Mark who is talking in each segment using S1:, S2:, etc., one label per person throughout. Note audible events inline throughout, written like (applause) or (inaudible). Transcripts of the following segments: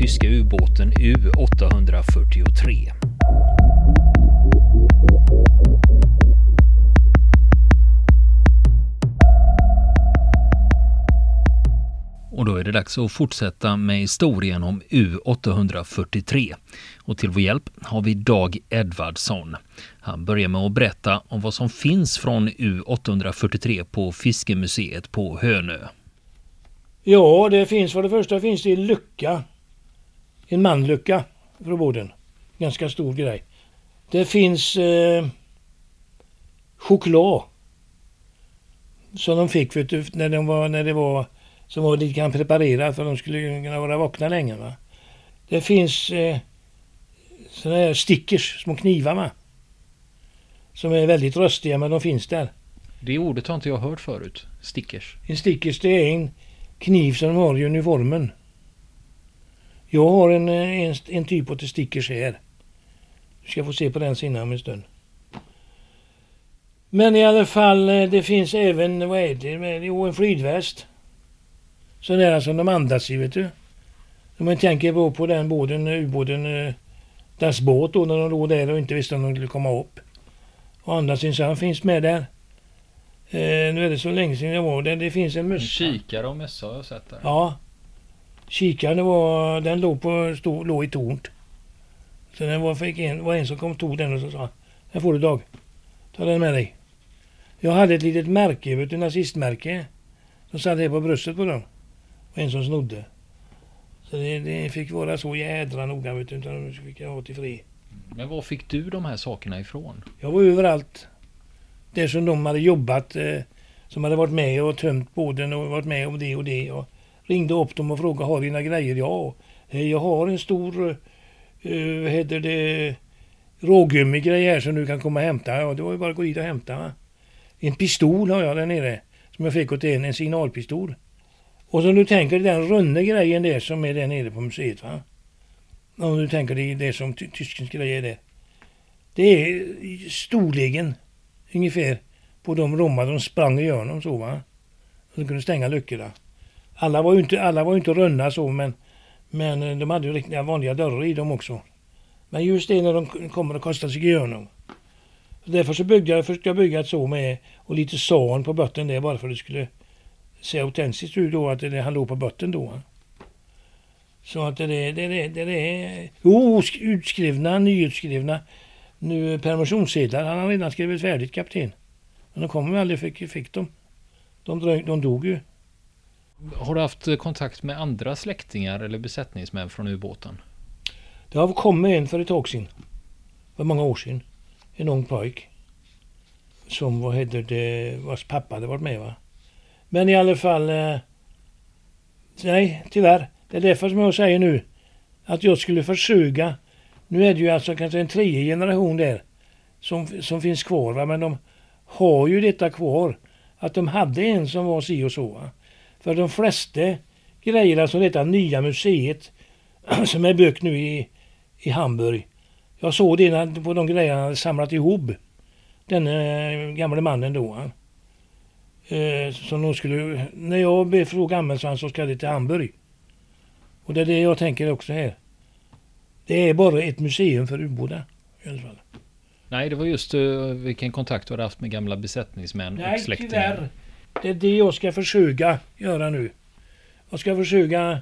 S1: tyska ubåten U843. Och då är det dags att fortsätta med historien om U843. Och till vår hjälp har vi Dag Edvardsson. Han börjar med att berätta om vad som finns från U843 på Fiskemuseet på Hönö.
S2: Ja, det finns för det första finns det en lucka. En manlucka från båten. Ganska stor grej. Det finns eh, choklad. Som de fick du, när, de var, när det var som var lite grann preparerat för att de skulle kunna vara vakna länge. Va? Det finns eh, sådana här stickers, små knivar va? Som är väldigt röstiga men de finns där.
S1: Det ordet har inte jag hört förut. Stickers.
S2: En stickers det är en kniv som de har i uniformen. Jag har en, eh, en, en typ av stickers här. Du ska få se på den sidan om en stund. Men i alla fall, eh, det finns även, vad är det, jo en flygväst. Sån där som de andas i vet du. Om man tänker på, på den båten, ubåten, eh, deras båt då när de låg där och inte visste om de skulle komma upp. Och andas in, så han finns med där. Eh, nu är det så länge sedan jag var där. Det finns en mössa.
S1: Kikare och mössa har jag sett där.
S2: Ja. Kikaren var, den låg, på, stod, låg i tornet. Så den var, fick en, var en som kom och tog den och så sa Den får du Dag. Ta den med dig. Jag hade ett litet märke, vet du, nazistmärke. Som satt här på bröstet på dem. Och en som snodde. Så det, det fick vara så jädra noga vet du, utan de fick jag ha till fri.
S1: Men var fick du de här sakerna ifrån?
S2: Jag var överallt. Där som de hade jobbat. Eh, som hade varit med och tömt båden och varit med om det och det. Och ringde upp dem och frågade har dina grejer? Ja. Eh, jag har en stor, uh, vad heter det, rågummigrej här som du kan komma och hämta. Ja, det var ju bara att gå dit och hämta. Va? En pistol har jag där nere. Som jag fick åt en, en signalpistol. Och som du tänker den runda grejen där som är där nere på museet. Va? Om du tänker dig det som ty tyskens grej är det. Det är storleken ungefär på de rommar de sprang igenom så va. De kunde stänga luckorna. Alla var ju inte, alla var inte runda så men, men eh, de hade ju riktiga vanliga dörrar i dem också. Men just det när de kommer att kasta sig igenom. Därför så byggde jag, försökte jag bygga ett så med och lite san på botten där bara för att det skulle se autentiskt ut då att det, han låg på botten då. Så att det, det, det, det, det är jo, utskrivna, nyutskrivna nu permissionssedlar. Han har redan skrivit färdigt kapten. Men de kom aldrig fick, fick dem. De, dröj, de dog ju.
S1: Har du haft kontakt med andra släktingar eller besättningsmän från ubåten?
S2: Det har kommit en för ett tag sedan. För många år sedan. En ung pojk. Som vad heter det, vars pappa hade varit med va. Men i alla fall. Eh, nej, tyvärr. Det är därför som jag säger nu att jag skulle försöka. Nu är det ju alltså kanske en tredje generation där som, som finns kvar. Va? Men de har ju detta kvar. Att de hade en som var si och så. Va? För de flesta grejerna som detta nya museet (clears throat) som är byggt nu i, i Hamburg. Jag såg det på de grejerna han hade samlat ihop. Den äh, gamle mannen då. Eh, som de skulle, när jag blir så gammal så ska det till Hamburg. Och det är det jag tänker också här. Det är bara ett museum för ubåtar. I alla fall.
S1: Nej, det var just uh, vilken kontakt du hade haft med gamla besättningsmän
S2: Nej,
S1: och släktingar.
S2: tyvärr. Det är det jag ska försöka göra nu. Jag ska försöka...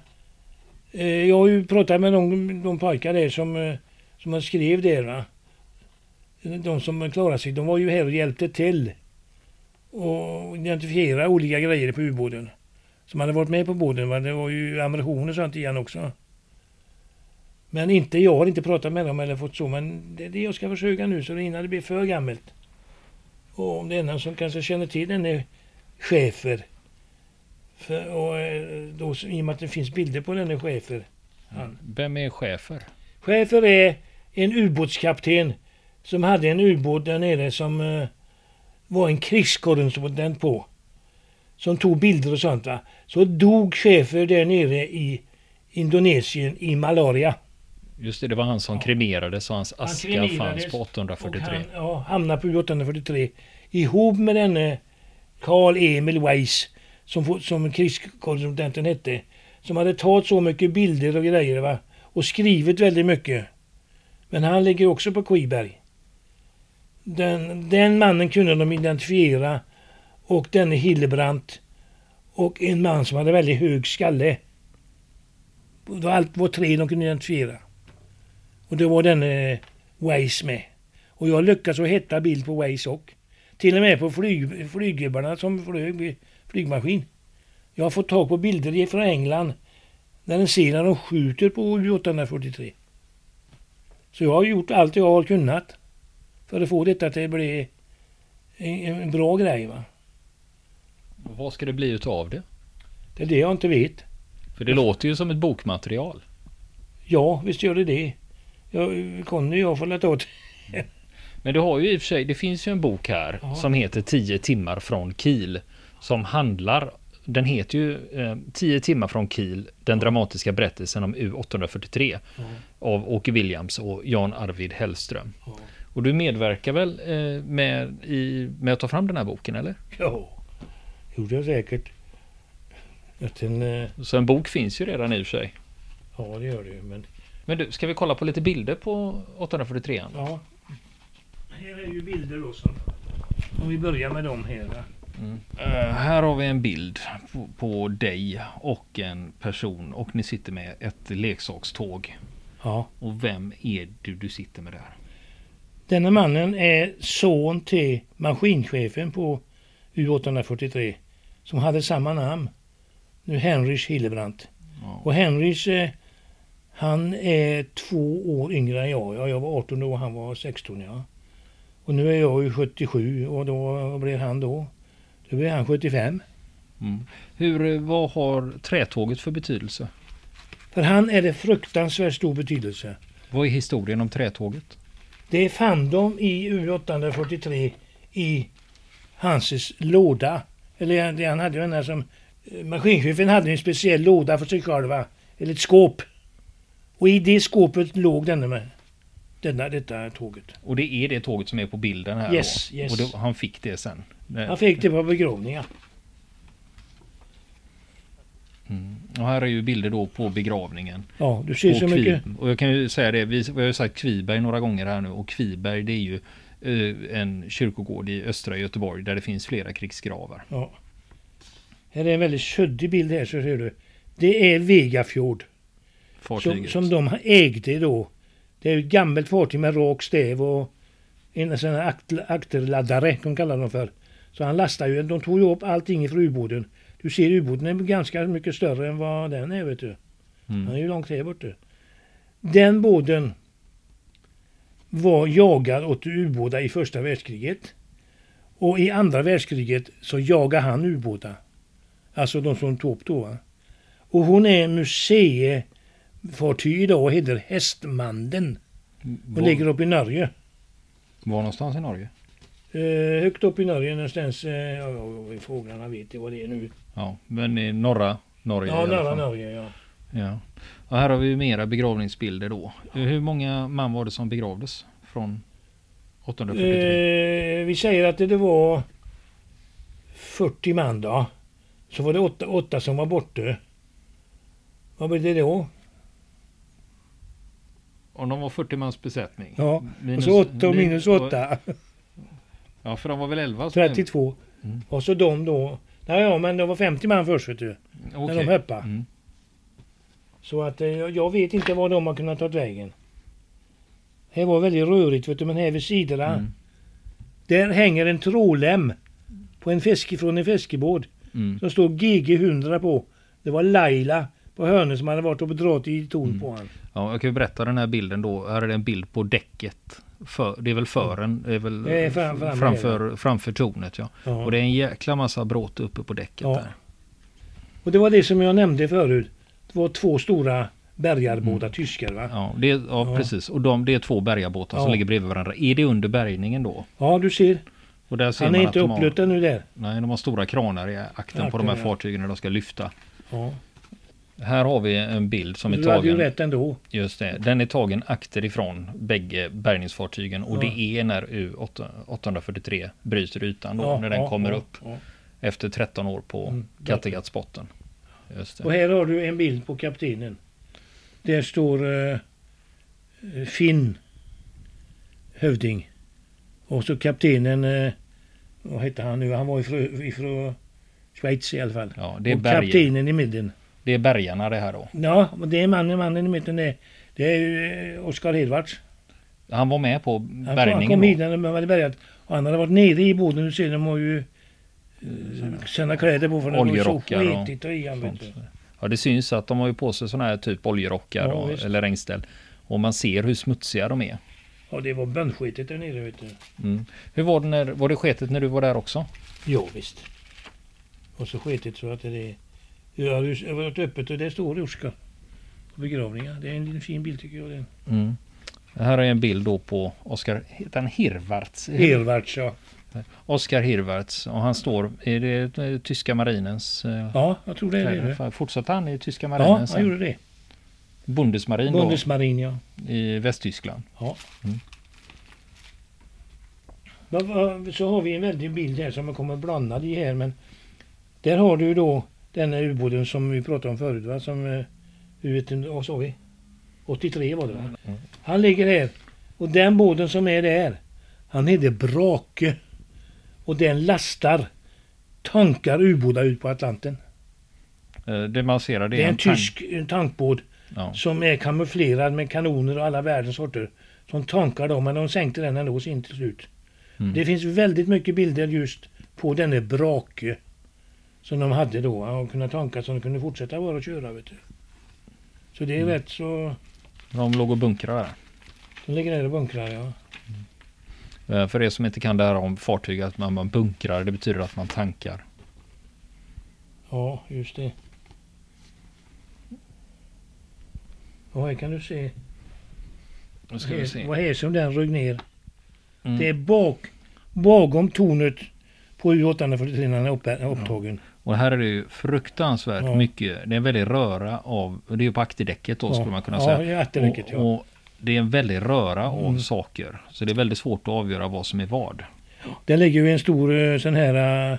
S2: Eh, jag har ju pratat med de, de pojkar där som, eh, som har skrivit där. Va? De som klarade sig, de var ju här och hjälpte till. Och identifiera olika grejer på ubåten. Som hade varit med på båten. Va? Det var ju ammunition och sånt i också. Men inte, jag har inte pratat med dem eller fått så. Men det är det jag ska försöka nu så innan det blir för gammalt. Och om det är någon som kanske känner till denne chefer. För, och eh, då, I och med att det finns bilder på denne chefer.
S1: Han. Vem är chefer?
S2: Chefer är en ubåtskapten som hade en ubåt där nere som uh, var en krigskorrespondent på. Som tog bilder och sånt va. Så dog chefer där nere i Indonesien i malaria.
S1: Just det, det var han som ja. kremerades så hans aska fanns på 843.
S2: Han, ja, hamnade på 843. Ihop med denne Karl Emil Weiss som, som krigskorrespondenten hette. som hade tagit så mycket bilder och grejer va. Och skrivit väldigt mycket. Men han ligger också på Kviberg. Den, den mannen kunde de identifiera. Och denne Hillebrandt. Och en man som hade väldigt hög skalle. Det var allt var tre de kunde identifiera. Och det var denne Weiss med. Och jag lyckades att hitta bild på Weiss också. Till och med på flyg, flyggubbarna som flög flygmaskin. Jag har fått tag på bilder från England när en ser när de skjuter på U843. Så jag har gjort allt jag har kunnat för att få detta till att bli en, en bra grej. Va?
S1: Vad ska det bli utav det?
S2: Det är det jag inte vet.
S1: För det låter ju som ett bokmaterial.
S2: Ja, visst gör det det. Jag, Conny och jag får lätta åt.
S1: Men du har ju i och för sig, det finns ju en bok här
S2: Ja.
S1: som heter 10 timmar från Kiel. Som handlar, den heter ju eh, 10 timmar från Kiel, den dramatiska berättelsen om U843
S2: Ja.
S1: av Åke Williams och Jan Arvid Hellström.
S2: Ja.
S1: Och du medverkar väl eh, med, i, med att ta fram den här boken eller?
S2: ja, gjorde jag säkert. Den, eh,
S1: Så en bok finns ju redan i och för sig.
S2: ja, det gör det ju. Men
S1: Men du, ska vi kolla på lite bilder på 843?
S2: ja. Här är ju bilder då som... Om vi börjar med dem här. Va?
S1: Eh, här har vi en bild på, på dig och en person och ni sitter med ett leksakståg.
S2: Ja.
S1: Och vem är du du sitter med där?
S2: Denna mannen är son till maskinchefen på U843 som hade samma namn. Nu Henrich Hillebrandt.
S1: Ja.
S2: Och Henrich eh, han är två år yngre än jag. Ja, jag var 18 då och han var 16 ja. Och nu är jag ju 77 och då blir han då? Då blir han 75.
S1: Mm. Hur, eh, vad har trätåget för betydelse?
S2: För han är det fruktansvärt stor betydelse.
S1: Vad är historien om trätåget?
S2: Det fann de i U843 i Hanses låda. Eller han hade ju den här som... eh, Maskinchefen hade en speciell låda för sig själv. va? Eller ett skåp. Och i det skåpet låg denna med. Denna, detta tåget.
S1: Och det är det tåget som är på bilden här
S2: Yes,
S1: då?
S2: yes.
S1: Och han fick det sen?
S2: Han fick det på begravningar.
S1: Mm. Och här är ju bilder då på begravningen.
S2: Ja, du ser
S1: Och,
S2: så mycket.
S1: Och jag kan ju säga det, vi, vi har ju sagt Kviberg några gånger här nu och Kviberg det är ju eh, en kyrkogård i östra Göteborg där det finns flera krigsgravar.
S2: Ja. Här är en väldigt suddig bild här så ser du. Det är Vegafjord. Som,
S1: Fartyget.
S2: som de ägde då. Det är ju ett gammalt fartyg med rak stäv och en sån här akt, akterladdare, de kallar dem för. Så han lastar ju, de tog ju upp allting ifrån ubåten. Du ser ubåten är ganska mycket större än vad den är vet du. Den
S1: Mm.
S2: är ju långt här borta. Den båten var jagad åt ubåtar i första världskriget. Och i andra världskriget så jagade han ubåtar. Alltså de som tog upp då. va. Och hon är museifartyg idag och heter Hästmanden. Och ligger uppe i Norge.
S1: var någonstans i Norge?
S2: Eh, högt upp i Norge någonstans. Eh, ja, ja, fåglarna vet ju vad det är nu.
S1: Ja, men i norra Norge
S2: Ja,
S1: fall.
S2: Norge ja.
S1: Ja. Och här har vi mera begravningsbilder då. Hur många man var det som begravdes från 843?
S2: Eh, vi säger att det, var 40 man då. Så var det åtta, åtta som var borta. Vad blir det då?
S1: Om de var 40 mans besättning?
S2: Ja,
S1: Minus-
S2: och så 8 och
S1: min-
S2: minus 8.
S1: Ja, för de var väl 11? som är-
S2: 32.
S1: Mm.
S2: Och så de då. Nej, ja, men det var 50 man först vet du.
S1: Okej.
S2: När de hoppade.
S1: Mm.
S2: Så att eh, jag vet inte var de har kunnat ta vägen. Det var väldigt rörigt vet du, men här vid sidorna.
S1: Mm.
S2: Där hänger en trålem. På en fiske, från en fiskebåt.
S1: Mm.
S2: som stod GG100 på. Det var Laila på hörnet som hade varit och dragit i ton
S1: Mm.
S2: på han.
S1: Ja, jag kan ju berätta den här bilden då. Här är det en bild på däcket. För, det är väl fören? Det är väl
S2: Det är fram- fram-
S1: framför, framför tornet ja.
S2: Ja.
S1: Och det är en jäkla massa bråte uppe på däcket
S2: Ja.
S1: där.
S2: Och det var det som jag nämnde förut. Det var två stora bärgarbåtar, tyskar va?
S1: Mm. Ja, det är, ja,
S2: Ja.
S1: precis. Och de, det är två bärgarbåtar som ligger bredvid varandra. Är det under bärgningen då?
S2: Ja, du ser.
S1: Och där ser
S2: Han är
S1: man
S2: inte uppluttad nu där.
S1: Nej, de har stora kranar i akten på de här
S2: Akten,
S1: fartygen när de ska lyfta.
S2: Ja.
S1: Här har vi en bild som är
S2: Du hade ju
S1: tagen.
S2: rätt ändå.
S1: Just det. Den är tagen akter ifrån bägge bärgningsfartygen och
S2: Ja.
S1: det är när U843 bryter ytan då,
S2: Ja,
S1: när den
S2: ja,
S1: kommer upp efter 13 år på
S2: Mm.
S1: Kattegattsbotten. Just
S2: Och här har du en bild på kaptenen. Där står eh, Finn Hövding. Och så kaptenen, eh, vad hette han nu? Han var ifrån, ifrån Schweiz i alla fall.
S1: Ja, det är,
S2: och
S1: berg,
S2: kaptenen i mitten.
S1: Det är bergarna det här då.
S2: Ja, och det är mannen, mannen i mitten. Det, det är ju eh, Oskar Hedvarts.
S1: Han var med på
S2: Han kom, han
S1: bärgningen
S2: kom hit när de hade bärgat. Och han hade varit nere i båten. Du ser, de har ju eh, sina kläder på för det var så skitigt och i han.
S1: Ja, det syns att de har ju på sig sådana här typ oljerockar
S2: Ja,
S1: och, eller regnställ. Och man ser hur smutsiga de är.
S2: Ja, det var bönskitigt där nere vet du.
S1: Mm. Hur var det, när, var det sketet när du var där också?
S2: Ja, visst. Och så skitigt så att det är... Jag har varit öppet och det står Oskar. På begravningar. Det är en fin bild tycker jag.
S1: Mm. Här är en bild då på Oskar, heter han Hirvarts?
S2: Hervarts ja.
S1: Oskar Hirvarts och han står i det eh, tyska marinens eh,
S2: Ja, jag tror det är det.
S1: Fortsatte han i tyska marinen
S2: Ja, han
S1: sen?
S2: gjorde det.
S1: Bundesmarin
S2: Bundesmarin ja.
S1: då, i Västtyskland.
S2: ja.
S1: Mm.
S2: Så har vi en väldig bild här som man kommer blandad i här men där har du då den här ubåten som vi pratade om förut va? Som, eh, du vet, vad sa vi? 83 var det va?
S1: Mm.
S2: Han ligger här och den båten som är där han heter Brake och den lastar tankar ubåtar ut på Atlanten.
S1: Eh, Det man ser det
S2: Det är en
S1: tank-
S2: tysk en tankbåt
S1: Ja.
S2: som är kamouflerad med kanoner och alla världens sorter. Som tankar dem, men de sänkte den ändå sin till slut.
S1: Mm.
S2: Det finns väldigt mycket bilder just på denne Brake. Som de hade då och kunde tanka så de kunde fortsätta bara att köra. Vet du. Så det är
S1: Mm.
S2: rätt så...
S1: De låg och bunkrade där.
S2: De ligger där och bunkrar ja.
S1: Eh, För er som inte kan det här om fartyg, att man, man bunkrar, det betyder att man tankar.
S2: Ja, just det. Och här kan du se.
S1: Nu ska vi se.
S2: Vad är som den rög ner.
S1: Mm.
S2: Det är bak, bakom tornet på U843 när den är upp- är upptagen.
S1: Och här är det ju fruktansvärt
S2: Ja.
S1: mycket. Det är en väldig röra av, det är ju på akterdäcket då skulle man kunna
S2: ja,
S1: säga.
S2: Ja, jättemycket ja.
S1: Och, och det är en väldig röra av
S2: Mm.
S1: saker. Så det är väldigt svårt att avgöra vad som är vad.
S2: Där ligger ju en stor eh, sån här uh,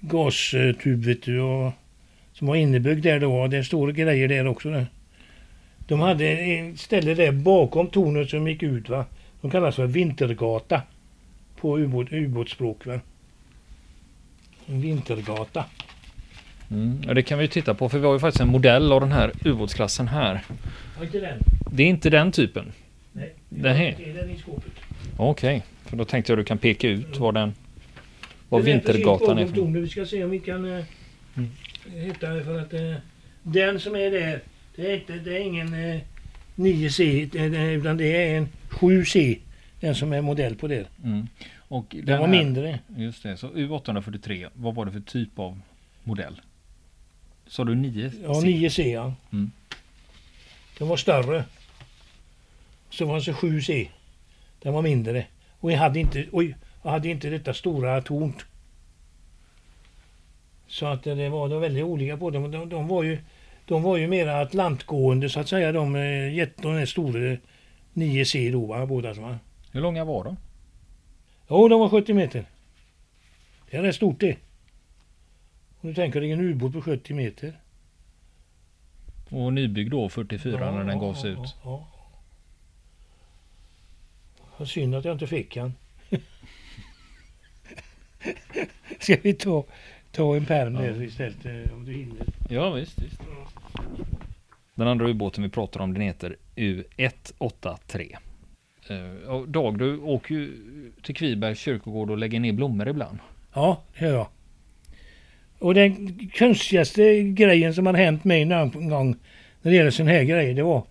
S2: gastub vet du, och, som var innebyggd där då. Det står grejer där också. Där. De hade ett ställe där bakom tornet som gick ut va. De kallas för Vintergata. På ubåt, ubåtsspråk va. En vintergata.
S1: Mm. Ja, det kan vi ju titta på för vi har ju faktiskt en modell av den här ubåtsklassen här. Det är inte den typen.
S2: Nej. Det är den i skåpet.
S1: Okej, för då tänkte jag du kan peka ut var den var
S2: Det
S1: Vintergatan är. för-.
S2: Vi ska se om vi kan eh,
S1: Mm.
S2: hitta för att eh, den som är där. Det är, inte, det är ingen eh, 9C det- det- utan det är en 7C. Den som är modell på det.
S1: Mm. Och
S2: Den
S1: den
S2: var
S1: här,
S2: mindre.
S1: Just det, så U843, vad var det för typ av modell? Sa du 9?
S2: Ja, 9C ja.
S1: Mm.
S2: Den var större. Så var det så 7C. Den var mindre. Och jag hade inte, oj, jag hade inte detta stora tornt. Så att det var, det var väldigt olika på dem. De, de, var ju, de var ju mera atlantgående så att säga. De, eh, jet- de är stora 9C då va, båda som var.
S1: Hur långa var de?
S2: Jo, de var 70 meter. Det är rätt stort det. Om du tänker dig en ubåt på 70 meter.
S1: Och nybyggd då 44 när den gavs
S2: ja,
S1: ut.
S2: Ja, ja. Synd att jag inte fick han. (laughs) Ska vi ta, ta en pärm där istället eh, om du hinner?
S1: Ja visst, visst. Den andra ubåten vi pratar om den heter U183. Eh, Dag, du åker ju till Kvibergs kyrkogård och lägger ner blommor ibland.
S2: Ja, det gör jag. Och den konstigaste grejen som har hänt mig någon gång när det gäller sån här grejer, det var,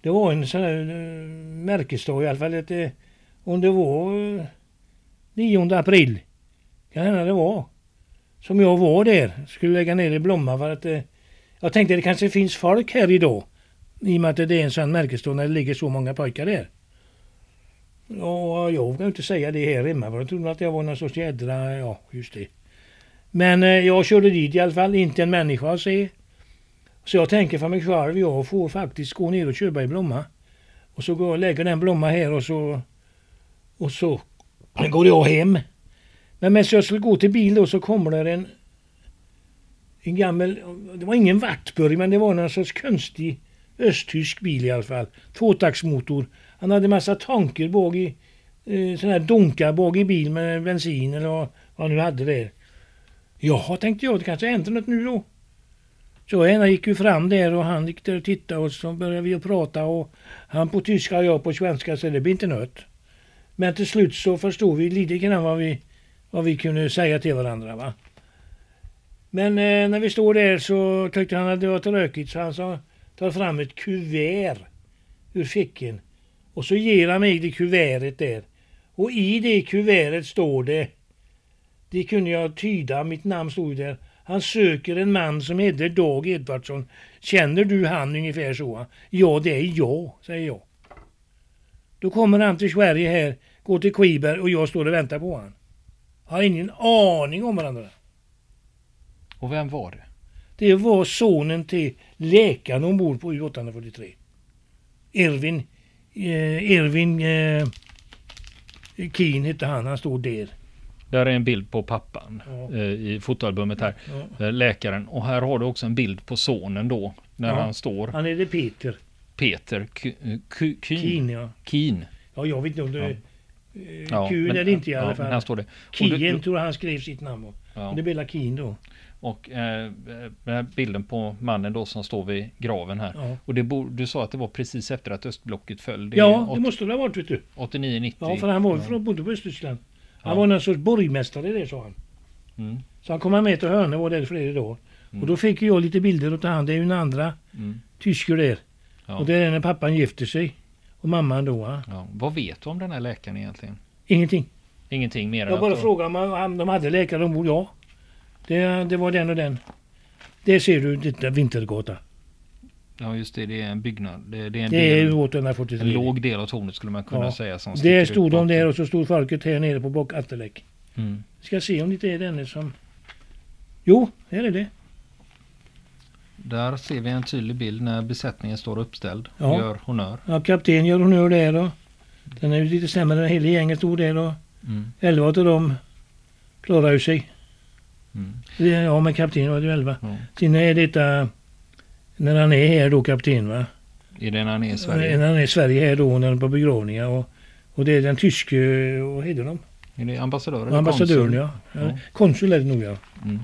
S2: det var en sån här eh, märkesdag i alla fall. Ett, om det var 9 april, kan hända det var, som jag var där, skulle lägga ner i Blomma för att eh, jag tänkte det kanske finns folk här idag. I och med att det är en sån märkesdag när det ligger så många pojkar där. Ja, jag vågade inte säga det här hemma för jag trodde att jag var någon sorts jädra, ja just det. Men eh, jag körde dit i alla fall, inte en människa att se. Så jag tänker för mig själv, jag får faktiskt gå ner och köpa i Blomma. Och så går jag och lägger den Blomma här och så... Och så går jag hem. Men medan jag skulle gå till bil då så kommer det en... En gammal, det var ingen Wartburg men det var någon sorts konstig östtysk bil i alla fall. Tvåtaktsmotor. Han hade massa tanker bak i, eh, sådana här dunkar bak i bil med bensin eller vad han nu hade där. Jaha, tänkte jag, det kanske händer något nu då. Så jag gick ju fram där och han gick där och tittade och så började vi att prata och han på tyska och jag på svenska så det blir inte något. Men till slut så förstod vi lite grann vad vi, vad vi kunde säga till varandra. Va? Men eh, när vi stod där så tyckte han att det var tråkigt så han sa tar fram ett kuvert ur fickan. Och så ger han mig det kuvertet där. Och i det kuvertet står det, det kunde jag tyda, mitt namn stod där. Han söker en man som heter Dag Edvardsson. Känner du han ungefär så? Ja, det är jag, säger jag. Då kommer han till Sverige här, går till Kviberg och jag står och väntar på honom. Har ingen aning om varandra.
S1: Och vem var det?
S2: Det var sonen till läkaren ombord på U843. Ervin, eh, Ervin eh, Keen hette han, han stod där.
S1: Där är en bild på pappan
S2: Ja.
S1: eh, i fotoalbumet här.
S2: Ja.
S1: Eh, Läkaren. Och här har du också en bild på sonen då. När
S2: Ja.
S1: han står.
S2: Han är det Peter
S1: Peter K- eh, Keen.
S2: Ja.
S1: Keen.
S2: Ja, jag vet inte om det är
S1: Ja,
S2: är det inte i alla fall.
S1: här står det.
S2: Kien tror jag han skrev sitt namn på.
S1: ja.
S2: Det blir Keen då.
S1: och eh, bilden på mannen då som står vid graven här.
S2: Ja,
S1: Och det bo, du sa att det var precis efter att östblocket föll. Det är
S2: ja det måste det ha varit vet du.
S1: 89-90.
S2: Ja, för han var ju från, bodde på Östtyskland. Han var någon sorts borgmästare där sa han.
S1: Mm,
S2: Så han kom med till och var där flera dagar.
S1: Mm.
S2: Och då fick jag lite bilder och ta hand. Det är ju en andra
S1: mm,
S2: tysker där.
S1: ja.
S2: Och det är när pappan gifter sig. Och mamman då.
S1: Ja. Vad vet du om den här läkaren egentligen?
S2: Ingenting.
S1: Ingenting mer
S2: Jag bara
S1: att-
S2: frågade om han- de hade läkare ombord. Ja. Det, det var den och den. Där ser du detta Vintergata.
S1: Ja just det, det är en byggnad. Det, det är en,
S2: Det är
S1: del,
S2: U843.
S1: en låg del av tornet skulle man kunna
S2: Ja.
S1: säga. Som ut
S2: stod de där och så stod folket här nere på bak Atterläck.
S1: Mm.
S2: Ska se om det inte är denne som... Jo, här är det.
S1: Där ser vi en tydlig bild när besättningen står uppställd och
S2: Ja.
S1: gör honör.
S2: Ja, kapten gör honör där då. Den är ju lite sämre, hela gänget stod där då.
S1: Mm.
S2: Elva av dem klarar ju sig.
S1: Mm.
S2: Det- Ja, men kapten var det ju elva.
S1: Ja.
S2: Sen är detta... När han är här då, kapten va?
S1: Är det när han är i Sverige?
S2: När han är i Sverige här då, när han är på begravningar. Och, och det är den tyske, vad heter de?
S1: Är det
S2: Ambassadören
S1: konsul?
S2: ja.
S1: Ja.
S2: Konsul är det nog ja.
S1: Mm.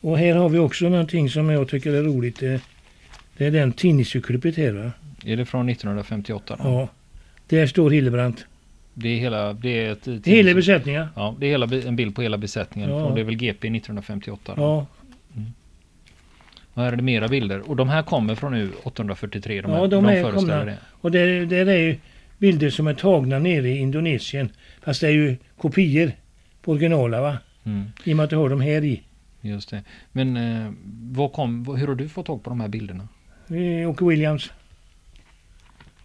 S2: Och här har vi också någonting som jag tycker är roligt. Det, det är den tidningsurklippet här va.
S1: Är det från 1958? Då?
S2: Ja. Där står Hillebrandt.
S1: Det är hela... Det är, ett,
S2: Hela besättningen.
S1: Ja, det är hela, en bild på hela besättningen.
S2: Ja.
S1: Och det är väl GP 1958. Då.
S2: Ja,
S1: Och här är det mera bilder. Och de här kommer från U843. De,
S2: Ja,
S1: här,
S2: de är komna.
S1: det.
S2: och där, där är ju bilder som är tagna nere i Indonesien. Fast det är ju kopior på originala va.
S1: Mm,
S2: I och med att du har dem här i.
S1: just det. Men eh, vad kom, hur har du fått tag på de här bilderna?
S2: Åke Williams.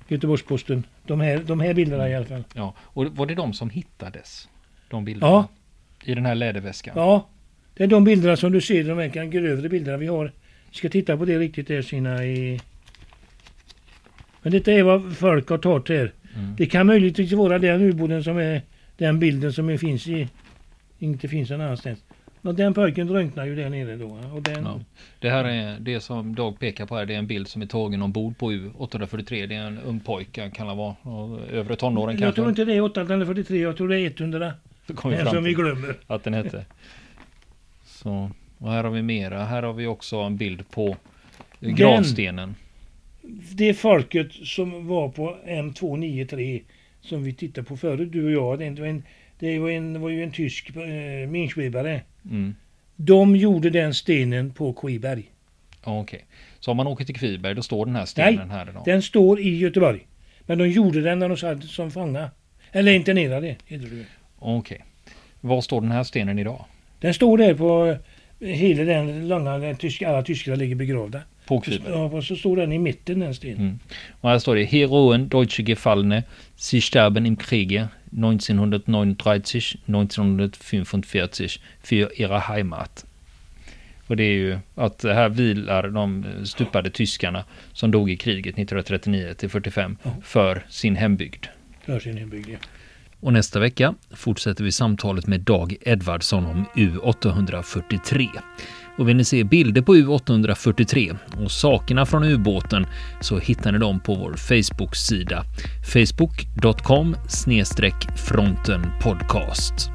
S2: Göteborgs-Posten. De här, de här bilderna i alla fall.
S1: Ja, och var det de som hittades? De bilderna?
S2: Ja.
S1: I den här läderväskan?
S2: Ja, det är de bilderna som du ser, de här grövre bilderna vi har. Vi ska titta på det riktigt där sina i... Men detta är vad folk har tagit här.
S1: Mm.
S2: Det kan möjligtvis vara den ubåten som är den bilden som finns i... Inte finns någon annanstans. Och den pojken drunknar ju där nere då. Och den,
S1: Ja. Det här är det som Dag pekar på här. Det är en bild som är tagen ombord på U843. Det är en ung pojke. Han kan vara ja, övre tonåren
S2: jag
S1: kanske.
S2: tror inte det är 843, jag tror det är 100.
S1: Det kom vi
S2: Den som vi glömmer.
S1: att den hette. Så, och här har vi mera. Här har vi också en bild på gravstenen.
S2: Det folket som var på M293 som vi tittade på förut, du och jag. Det var, en, det var, en, det var ju en tysk eh, minschwebare.
S1: Mm.
S2: De gjorde den stenen på Kviberg.
S1: Okej. Så om man åker till Kviberg då står den här stenen här idag.
S2: Den står i Göteborg. Men de gjorde den när de satt som fånga. Eller internerade.
S1: Okej. Var står den här stenen idag?
S2: Den står där på hela den långa, där tyska, alla tyskar ligger begravda.
S1: På?
S2: Ja, och så står den i mitten den stenen.
S1: Mm. Och här står det Heroen Deutsche Gefallene, Sie sterben im Kriege 1939, 1945 för era Heimat. Och det är ju att här vilar de stupade tyskarna som dog i kriget 1939 till 45
S2: Ja.
S1: för sin hembygd.
S2: För sin hembygd, ja.
S1: Och nästa vecka fortsätter vi samtalet med Dag Edvardsson om U843. Och vill ni se bilder på U843 och sakerna från ubåten så hittar ni dem på vår Facebook-sida facebook.com frontenpodcast.